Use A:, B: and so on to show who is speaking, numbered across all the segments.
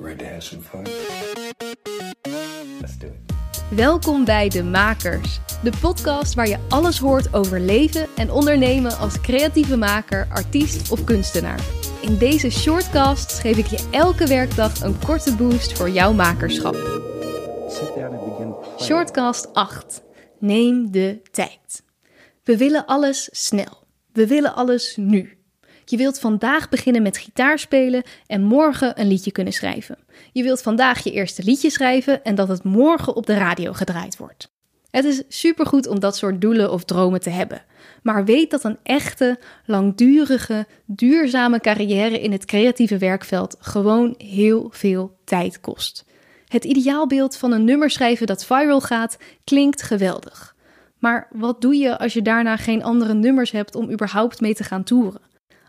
A: Ready to have some fun? Let's do it.
B: Welkom bij De Makers, de podcast waar je alles hoort over leven en ondernemen als creatieve maker, artiest of kunstenaar. In deze shortcasts geef ik je elke werkdag een korte boost voor jouw makerschap. Shortcast 8. Neem de tijd. We willen alles snel. We willen alles nu. Je wilt vandaag beginnen met gitaar spelen en morgen een liedje kunnen schrijven. Je wilt vandaag je eerste liedje schrijven en dat het morgen op de radio gedraaid wordt. Het is supergoed om dat soort doelen of dromen te hebben. Maar weet dat een echte, langdurige, duurzame carrière in het creatieve werkveld gewoon heel veel tijd kost. Het ideaalbeeld van een nummer schrijven dat viral gaat klinkt geweldig. Maar wat doe je als je daarna geen andere nummers hebt om überhaupt mee te gaan toeren?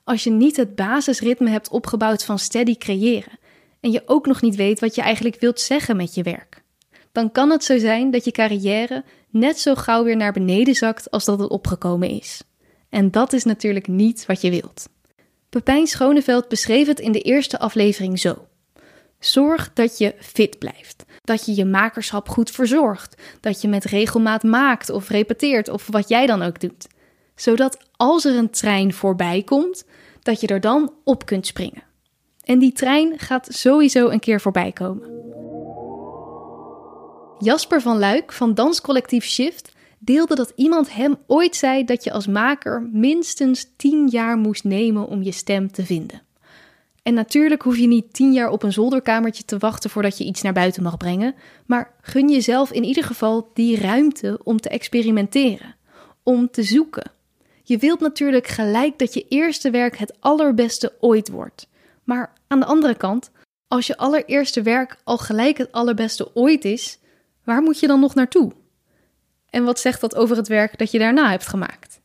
B: Als je niet het basisritme hebt opgebouwd van steady creëren en je ook nog niet weet wat je eigenlijk wilt zeggen met je werk. Dan kan het zo zijn dat je carrière net zo gauw weer naar beneden zakt als dat het opgekomen is. En dat is natuurlijk niet wat je wilt. Pepijn Schoneveld beschreef het in de eerste aflevering zo. Zorg dat je fit blijft. Dat je je makerschap goed verzorgt. Dat je met regelmaat maakt of repeteert of wat jij dan ook doet. Zodat als er een trein voorbij komt, dat je er dan op kunt springen. En die trein gaat sowieso een keer voorbij komen. Jasper van Luik van danscollectief Shift deelde dat iemand hem ooit zei dat je als maker minstens 10 jaar moest nemen om je stem te vinden. En natuurlijk hoef je niet 10 jaar op een zolderkamertje te wachten voordat je iets naar buiten mag brengen, maar gun jezelf in ieder geval die ruimte om te experimenteren, om te zoeken. Je wilt natuurlijk gelijk dat je eerste werk het allerbeste ooit wordt. Maar aan de andere kant, als je allereerste werk al gelijk het allerbeste ooit is, waar moet je dan nog naartoe? En wat zegt dat over het werk dat je daarna hebt gemaakt?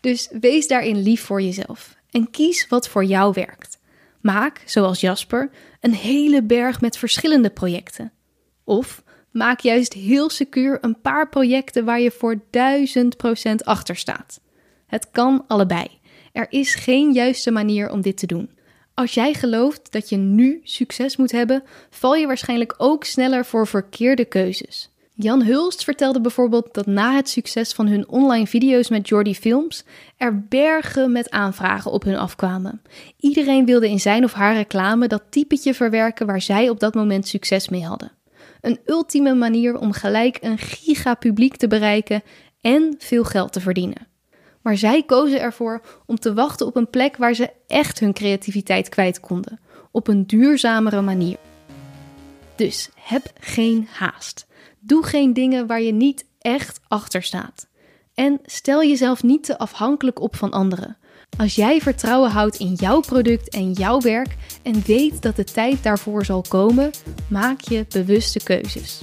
B: Dus wees daarin lief voor jezelf en kies wat voor jou werkt. Maak, zoals Jasper, een hele berg met verschillende projecten. Of maak juist heel secuur een paar projecten waar je voor 1000% achter staat. Het kan allebei. Er is geen juiste manier om dit te doen. Als jij gelooft dat je nu succes moet hebben, val je waarschijnlijk ook sneller voor verkeerde keuzes. Jan Hulst vertelde bijvoorbeeld dat na het succes van hun online video's met Jordi Films er bergen met aanvragen op hun afkwamen. Iedereen wilde in zijn of haar reclame dat typetje verwerken waar zij op dat moment succes mee hadden. Een ultieme manier om gelijk een gigapubliek te bereiken en veel geld te verdienen. Maar zij kozen ervoor om te wachten op een plek waar ze echt hun creativiteit kwijt konden, op een duurzamere manier. Dus heb geen haast. Doe geen dingen waar je niet echt achter staat. En stel jezelf niet te afhankelijk op van anderen. Als jij vertrouwen houdt in jouw product en jouw werk en weet dat de tijd daarvoor zal komen, maak je bewuste keuzes.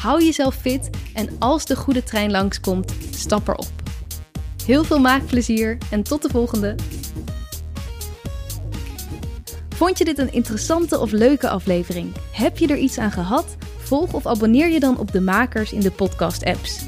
B: Hou jezelf fit en als de goede trein langskomt, stap erop. Heel veel maakplezier en tot de volgende. Vond je dit een interessante of leuke aflevering? Heb je er iets aan gehad? Volg of abonneer je dan op de makers in de podcast-apps.